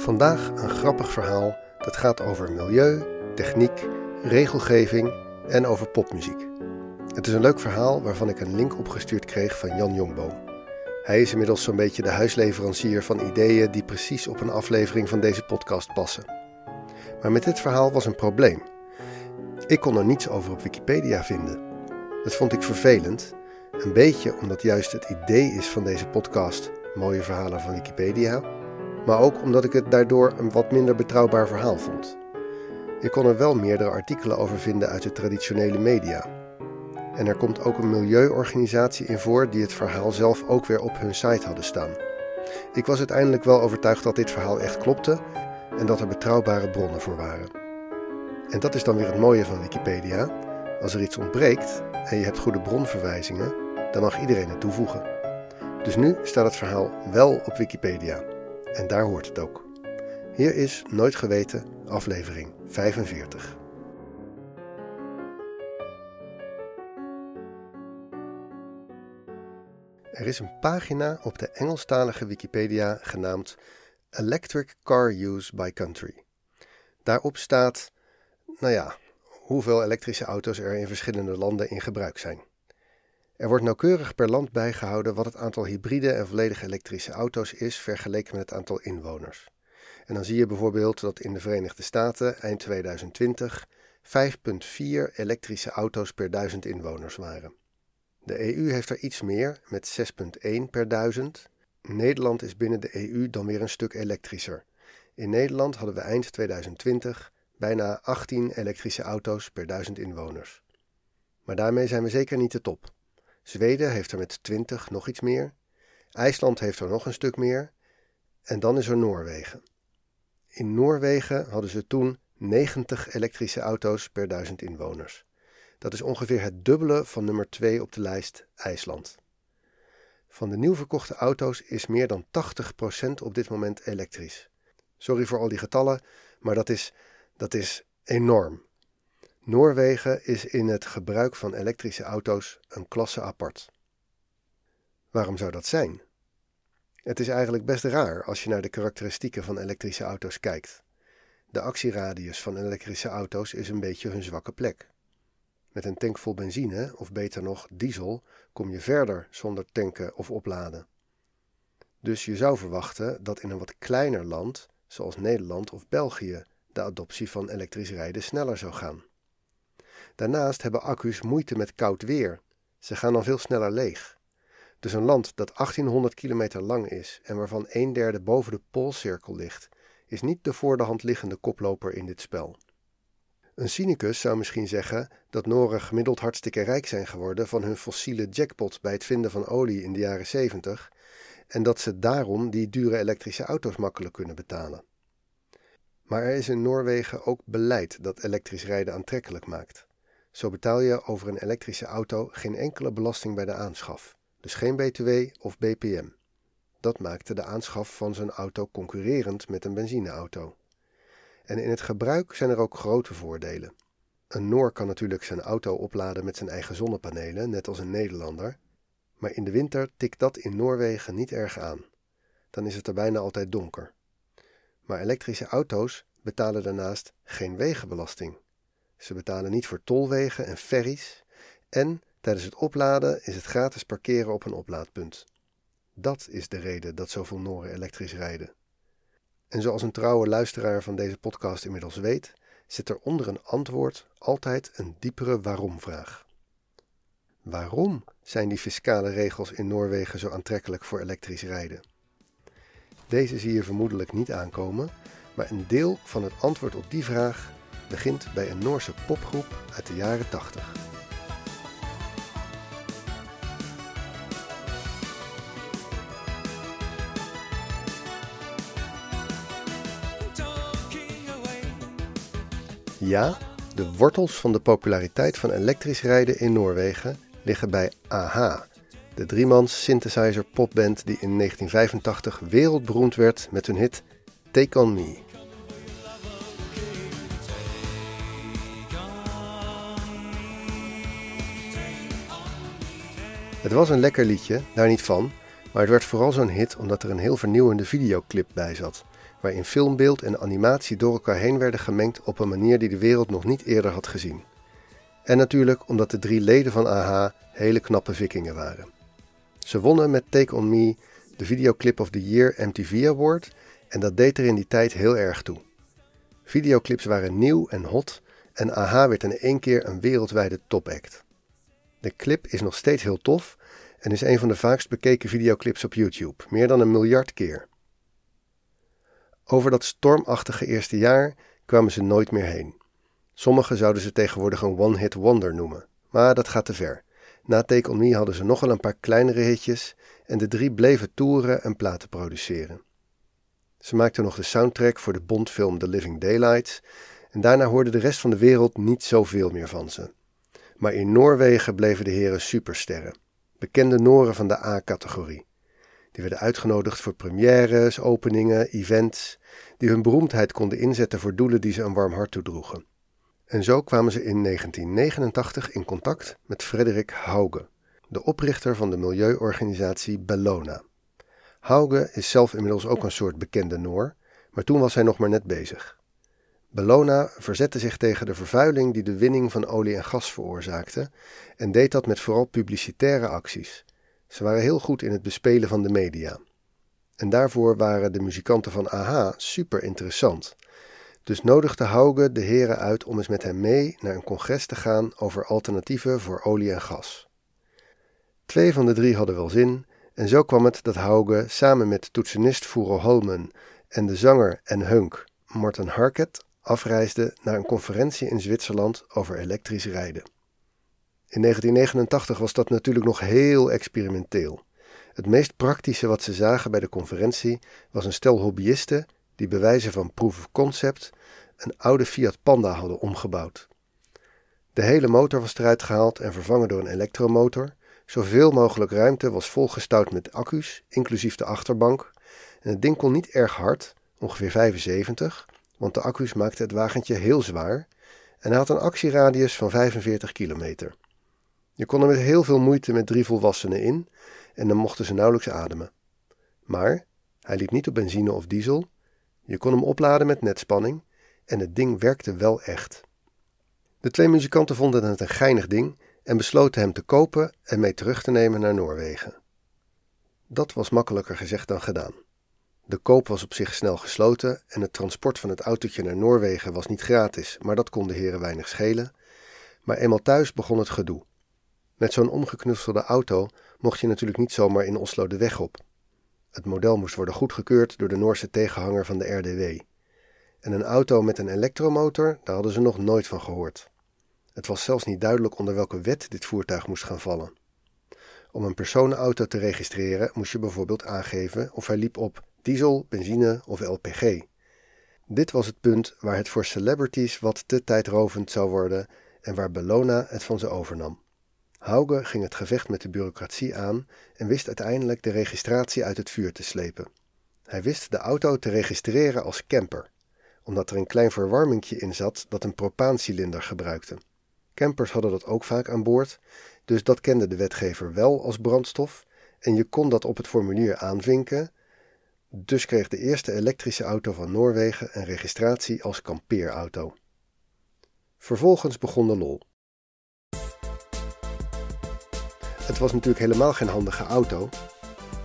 Vandaag een grappig verhaal dat gaat over milieu, techniek, regelgeving en over popmuziek. Het is een leuk verhaal waarvan ik een link opgestuurd kreeg van Jan Jongboom. Hij is inmiddels zo'n beetje de huisleverancier van ideeën die precies op een aflevering van deze podcast passen. Maar met dit verhaal was een probleem. Ik kon er niets over op Wikipedia vinden. Dat vond ik vervelend, een beetje omdat juist het idee is van deze podcast mooie verhalen van Wikipedia, maar ook omdat ik het daardoor een wat minder betrouwbaar verhaal vond. Ik kon er wel meerdere artikelen over vinden uit de traditionele media. En er komt ook een milieuorganisatie in voor die het verhaal zelf ook weer op hun site hadden staan. Ik was uiteindelijk wel overtuigd dat dit verhaal echt klopte en dat er betrouwbare bronnen voor waren. En dat is dan weer het mooie van Wikipedia. Als er iets ontbreekt en je hebt goede bronverwijzingen, dan mag iedereen het toevoegen. Dus nu staat het verhaal wel op Wikipedia. En daar hoort het ook. Hier is Nooit Geweten, aflevering 45. Er is een pagina op de Engelstalige Wikipedia genaamd Electric Car Use by Country. Daarop staat, nou ja, hoeveel elektrische auto's er in verschillende landen in gebruik zijn. Er wordt nauwkeurig per land bijgehouden wat het aantal hybride en volledig elektrische auto's is vergeleken met het aantal inwoners. En dan zie je bijvoorbeeld dat in de Verenigde Staten eind 2020 5,4 elektrische auto's per duizend inwoners waren. De EU heeft er iets meer, met 6,1 per duizend. Nederland is binnen de EU dan weer een stuk elektrischer. In Nederland hadden we eind 2020 bijna 18 elektrische auto's per duizend inwoners. Maar daarmee zijn we zeker niet de top. Zweden heeft er met 20 nog iets meer. IJsland heeft er nog een stuk meer. En dan is er Noorwegen. In Noorwegen hadden ze toen 90 elektrische auto's per duizend inwoners. Dat is ongeveer het dubbele van nummer 2 op de lijst IJsland. Van de nieuw verkochte auto's is meer dan 80% op dit moment elektrisch. Sorry voor al die getallen, maar dat is, dat is enorm. Noorwegen is in het gebruik van elektrische auto's een klasse apart. Waarom zou dat zijn? Het is eigenlijk best raar als je naar de karakteristieken van elektrische auto's kijkt. De actieradius van elektrische auto's is een beetje hun zwakke plek. Met een tank vol benzine, of beter nog diesel, kom je verder zonder tanken of opladen. Dus je zou verwachten dat in een wat kleiner land, zoals Nederland of België, de adoptie van elektrisch rijden sneller zou gaan. Daarnaast hebben accu's moeite met koud weer. Ze gaan dan veel sneller leeg. Dus een land dat 1800 kilometer lang is en waarvan een derde boven de poolcirkel ligt, is niet de voor de hand liggende koploper in dit spel. Een cynicus zou misschien zeggen dat Noren gemiddeld hartstikke rijk zijn geworden van hun fossiele jackpot bij het vinden van olie in de jaren 70 en dat ze daarom die dure elektrische auto's makkelijk kunnen betalen. Maar er is in Noorwegen ook beleid dat elektrisch rijden aantrekkelijk maakt. Zo betaal je over een elektrische auto geen enkele belasting bij de aanschaf, dus geen BTW of BPM. Dat maakte de aanschaf van zo'n auto concurrerend met een benzineauto. En in het gebruik zijn er ook grote voordelen. Een Noor kan natuurlijk zijn auto opladen met zijn eigen zonnepanelen, net als een Nederlander. Maar in de winter tikt dat in Noorwegen niet erg aan. Dan is het er bijna altijd donker. Maar elektrische auto's betalen daarnaast geen wegenbelasting. Ze betalen niet voor tolwegen en ferries. En tijdens het opladen is het gratis parkeren op een oplaadpunt. Dat is de reden dat zoveel Noren elektrisch rijden. En zoals een trouwe luisteraar van deze podcast inmiddels weet, zit er onder een antwoord altijd een diepere waarom-vraag. Waarom zijn die fiscale regels in Noorwegen zo aantrekkelijk voor elektrisch rijden? Deze zie je vermoedelijk niet aankomen, maar een deel van het antwoord op die vraag begint bij een Noorse popgroep uit de jaren 80. Ja, de wortels van de populariteit van elektrisch rijden in Noorwegen liggen bij AHA, de driemans synthesizer popband die in 1985 wereldberoemd werd met hun hit Take On Me. Het was een lekker liedje, daar niet van, Maar het werd vooral zo'n hit omdat er een heel vernieuwende videoclip bij zat, waarin filmbeeld en animatie door elkaar heen werden gemengd op een manier die de wereld nog niet eerder had gezien. En natuurlijk omdat de drie leden van AHA hele knappe vikingen waren. Ze wonnen met Take On Me de Videoclip of the Year MTV Award en dat deed er in die tijd heel erg toe. Videoclips waren nieuw en hot en AHA werd in één keer een wereldwijde topact. De clip is nog steeds heel tof en is een van de vaakst bekeken videoclips op YouTube, meer dan een miljard keer. Over dat stormachtige eerste jaar kwamen ze nooit meer heen. Sommigen zouden ze tegenwoordig een one-hit wonder noemen, maar dat gaat te ver. Na Take On Me hadden ze nog een paar kleinere hitjes en de drie bleven toeren en platen produceren. Ze maakten nog de soundtrack voor de Bondfilm The Living Daylights en daarna hoorde de rest van de wereld niet zoveel meer van ze. Maar in Noorwegen bleven de heren supersterren, bekende Noren van de A-categorie. Die werden uitgenodigd voor premières, openingen, events, die hun beroemdheid konden inzetten voor doelen die ze een warm hart toedroegen. En zo kwamen ze in 1989 in contact met Frederik Hauge, de oprichter van de milieuorganisatie Bellona. Hauge is zelf inmiddels ook een soort bekende Noor, maar toen was hij nog maar net bezig. Bellona verzette zich tegen de vervuiling die de winning van olie en gas veroorzaakte en deed dat met vooral publicitaire acties. Ze waren heel goed in het bespelen van de media. En daarvoor waren de muzikanten van AHA super interessant. Dus nodigde Hauge de heren uit om eens met hem mee naar een congres te gaan over alternatieven voor olie en gas. Twee van de drie hadden wel zin, en zo kwam het dat Hauge samen met toetsenist Furo Holmen en de zanger en hunk Morten Harket afreisde naar een conferentie in Zwitserland over elektrisch rijden. In 1989 was dat natuurlijk nog heel experimenteel. Het meest praktische wat ze zagen bij de conferentie was een stel hobbyisten die bij wijze van proof of concept een oude Fiat Panda hadden omgebouwd. De hele motor was eruit gehaald en vervangen door een elektromotor. Zoveel mogelijk ruimte was volgestouwd met accu's, inclusief de achterbank. En het ding kon niet erg hard, ongeveer 75, want de accu's maakten het wagentje heel zwaar. En hij had een actieradius van 45 kilometer. Je kon er met heel veel moeite met drie volwassenen in en dan mochten ze nauwelijks ademen. Maar hij liep niet op benzine of diesel. Je kon hem opladen met netspanning en het ding werkte wel echt. De twee muzikanten vonden het een geinig ding en besloten hem te kopen en mee terug te nemen naar Noorwegen. Dat was makkelijker gezegd dan gedaan. De koop was op zich snel gesloten en het transport van het autootje naar Noorwegen was niet gratis, maar dat kon de heren weinig schelen. Maar eenmaal thuis begon het gedoe. Met zo'n omgeknutselde auto mocht je natuurlijk niet zomaar in Oslo de weg op. Het model moest worden goedgekeurd door de Noorse tegenhanger van de RDW. En een auto met een elektromotor, daar hadden ze nog nooit van gehoord. Het was zelfs niet duidelijk onder welke wet dit voertuig moest gaan vallen. Om een personenauto te registreren moest je bijvoorbeeld aangeven of hij liep op diesel, benzine of LPG. Dit was het punt waar het voor celebrities wat te tijdrovend zou worden en waar Bellona het van ze overnam. Hauge ging het gevecht met de bureaucratie aan en wist uiteindelijk de registratie uit het vuur te slepen. Hij wist de auto te registreren als camper, omdat er een klein verwarmingje in zat dat een propaancilinder gebruikte. Campers hadden dat ook vaak aan boord, dus dat kende de wetgever wel als brandstof en je kon dat op het formulier aanvinken. Dus kreeg de eerste elektrische auto van Noorwegen een registratie als kampeerauto. Vervolgens begon de lol. Het was natuurlijk helemaal geen handige auto,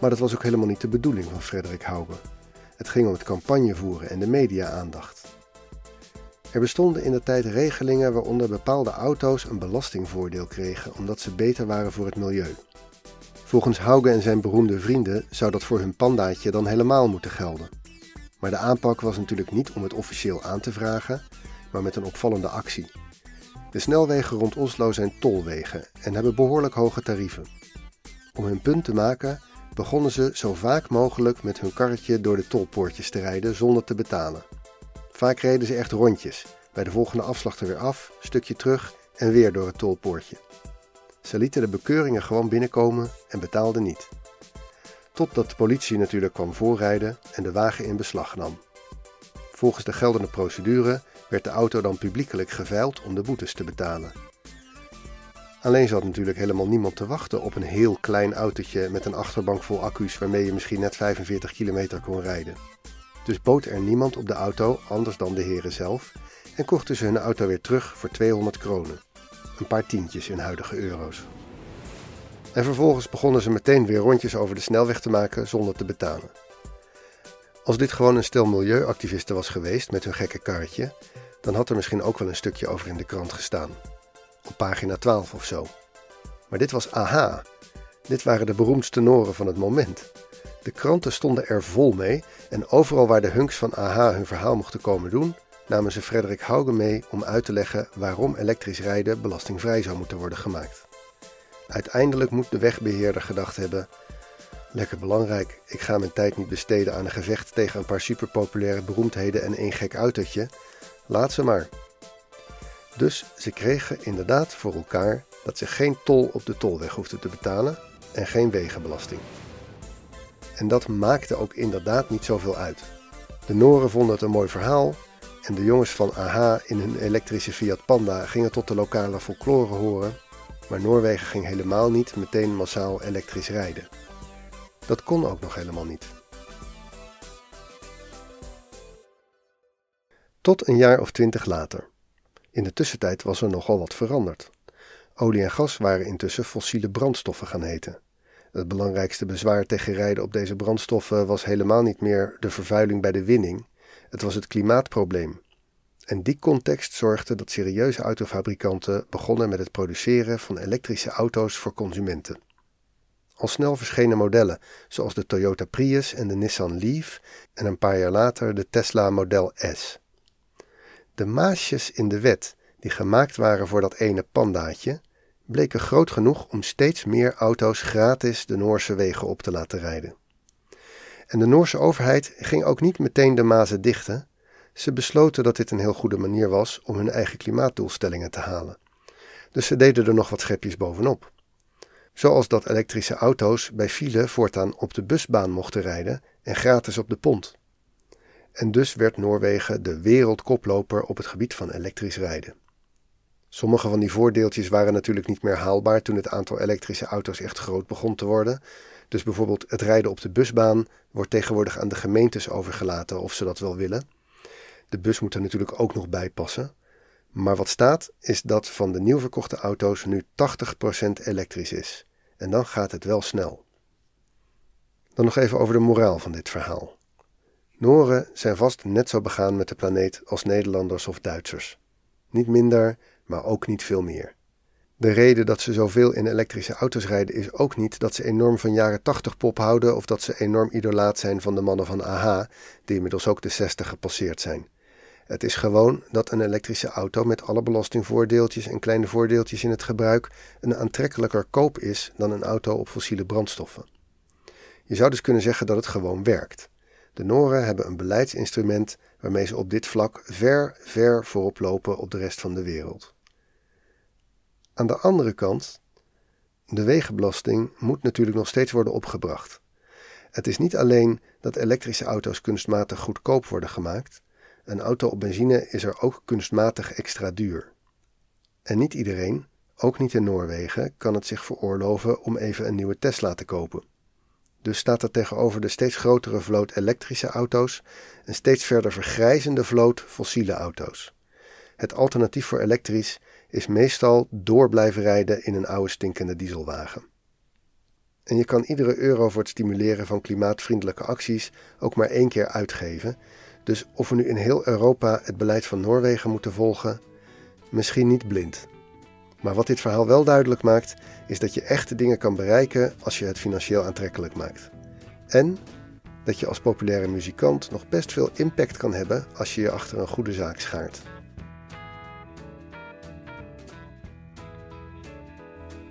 maar dat was ook helemaal niet de bedoeling van Frederik Hauge. Het ging om het campagne voeren en de media-aandacht. Er bestonden in de tijd regelingen waaronder bepaalde auto's een belastingvoordeel kregen omdat ze beter waren voor het milieu. Volgens Hauge en zijn beroemde vrienden zou dat voor hun pandaatje dan helemaal moeten gelden. Maar de aanpak was natuurlijk niet om het officieel aan te vragen, maar met een opvallende actie. De snelwegen rond Oslo zijn tolwegen en hebben behoorlijk hoge tarieven. Om hun punt te maken begonnen ze zo vaak mogelijk met hun karretje door de tolpoortjes te rijden zonder te betalen. Vaak reden ze echt rondjes, bij de volgende afslag er weer af, stukje terug en weer door het tolpoortje. Ze lieten de bekeuringen gewoon binnenkomen en betaalden niet. Totdat de politie natuurlijk kwam voorrijden en de wagen in beslag nam. Volgens de geldende procedure werd de auto dan publiekelijk geveild om de boetes te betalen. Alleen zat natuurlijk helemaal niemand te wachten op een heel klein autootje met een achterbank vol accu's waarmee je misschien net 45 kilometer kon rijden. Dus bood er niemand op de auto anders dan de heren zelf en kochten ze hun auto weer terug voor 200 kronen. Een paar tientjes in huidige euro's. En vervolgens begonnen ze meteen weer rondjes over de snelweg te maken zonder te betalen. Als dit gewoon een stel milieuactivisten was geweest met hun gekke karretje, dan had er misschien ook wel een stukje over in de krant gestaan. Op pagina 12 of zo. Maar dit was AHA. Dit waren de beroemdste noren van het moment. De kranten stonden er vol mee en overal waar de hunks van AHA hun verhaal mochten komen doen, namen ze Frederik Haugen mee om uit te leggen waarom elektrisch rijden belastingvrij zou moeten worden gemaakt. Uiteindelijk moet de wegbeheerder gedacht hebben: lekker belangrijk, ik ga mijn tijd niet besteden aan een gevecht tegen een paar superpopulaire beroemdheden en één gek autootje. Laat ze maar. Dus ze kregen inderdaad voor elkaar dat ze geen tol op de tolweg hoefden te betalen en geen wegenbelasting. En dat maakte ook inderdaad niet zoveel uit. De Noren vonden het een mooi verhaal en de jongens van AHA in hun elektrische Fiat Panda gingen tot de lokale folklore horen, maar Noorwegen ging helemaal niet meteen massaal elektrisch rijden. Dat kon ook nog helemaal niet. Tot een jaar of twintig later. In de tussentijd was er nogal wat veranderd. Olie en gas waren intussen fossiele brandstoffen gaan heten. Het belangrijkste bezwaar tegen rijden op deze brandstoffen was helemaal niet meer de vervuiling bij de winning, het was het klimaatprobleem. En die context zorgde dat serieuze autofabrikanten begonnen met het produceren van elektrische auto's voor consumenten. Al snel verschenen modellen zoals de Toyota Prius en de Nissan Leaf en een paar jaar later de Tesla Model S. De maasjes in de wet die gemaakt waren voor dat ene pandaatje bleken groot genoeg om steeds meer auto's gratis de Noorse wegen op te laten rijden. En de Noorse overheid ging ook niet meteen de mazen dichten. Ze besloten dat dit een heel goede manier was om hun eigen klimaatdoelstellingen te halen. Dus ze deden er nog wat schepjes bovenop. Zoals dat elektrische auto's bij file voortaan op de busbaan mochten rijden en gratis op de pont. En dus werd Noorwegen de wereldkoploper op het gebied van elektrisch rijden. Sommige van die voordeeltjes waren natuurlijk niet meer haalbaar toen het aantal elektrische auto's echt groot begon te worden. Dus bijvoorbeeld het rijden op de busbaan wordt tegenwoordig aan de gemeentes overgelaten of ze dat wel willen. De bus moet er natuurlijk ook nog bij passen. Maar wat staat is dat van de nieuw verkochte auto's nu 80% elektrisch is. En dan gaat het wel snel. Dan nog even over de moraal van dit verhaal. Noren zijn vast net zo begaan met de planeet als Nederlanders of Duitsers. Niet minder, maar ook niet veel meer. De reden dat ze zoveel in elektrische auto's rijden is ook niet dat ze enorm van jaren 80 pop houden of dat ze enorm idolaat zijn van de mannen van AHA, die inmiddels ook de 60 gepasseerd zijn. Het is gewoon dat een elektrische auto met alle belastingvoordeeltjes en kleine voordeeltjes in het gebruik een aantrekkelijker koop is dan een auto op fossiele brandstoffen. Je zou dus kunnen zeggen dat het gewoon werkt. De Noren hebben een beleidsinstrument waarmee ze op dit vlak ver, ver voorop lopen op de rest van de wereld. Aan de andere kant, de wegenbelasting moet natuurlijk nog steeds worden opgebracht. Het is niet alleen dat elektrische auto's kunstmatig goedkoop worden gemaakt, een auto op benzine is er ook kunstmatig extra duur. En niet iedereen, ook niet in Noorwegen, kan het zich veroorloven om even een nieuwe Tesla te kopen. Dus staat er tegenover de steeds grotere vloot elektrische auto's een steeds verder vergrijzende vloot fossiele auto's. Het alternatief voor elektrisch is meestal door blijven rijden in een oude stinkende dieselwagen. En je kan iedere euro voor het stimuleren van klimaatvriendelijke acties ook maar één keer uitgeven. Dus of we nu in heel Europa het beleid van Noorwegen moeten volgen, misschien niet blind. Maar wat dit verhaal wel duidelijk maakt, is dat je echte dingen kan bereiken als je het financieel aantrekkelijk maakt. En dat je als populaire muzikant nog best veel impact kan hebben als je je achter een goede zaak schaart.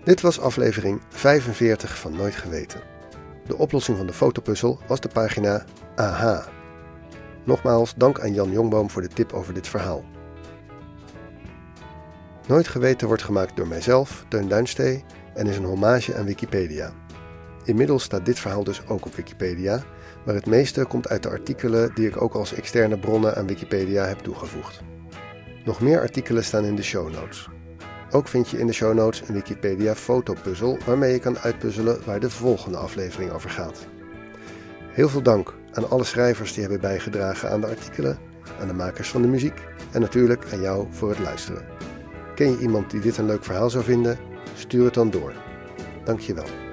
Dit was aflevering 45 van Nooit Geweten. De oplossing van de fotopuzzel was de pagina AHA. Nogmaals dank aan Jan Jongboom voor de tip over dit verhaal. Nooit Geweten wordt gemaakt door mijzelf, Teun Duinstee, en is een hommage aan Wikipedia. Inmiddels staat dit verhaal dus ook op Wikipedia, maar het meeste komt uit de artikelen die ik ook als externe bronnen aan Wikipedia heb toegevoegd. Nog meer artikelen staan in de show notes. Ook vind je in de show notes een Wikipedia fotopuzzel waarmee je kan uitpuzzelen waar de volgende aflevering over gaat. Heel veel dank aan alle schrijvers die hebben bijgedragen aan de artikelen, aan de makers van de muziek en natuurlijk aan jou voor het luisteren. Ken je iemand die dit een leuk verhaal zou vinden? Stuur het dan door. Dankjewel.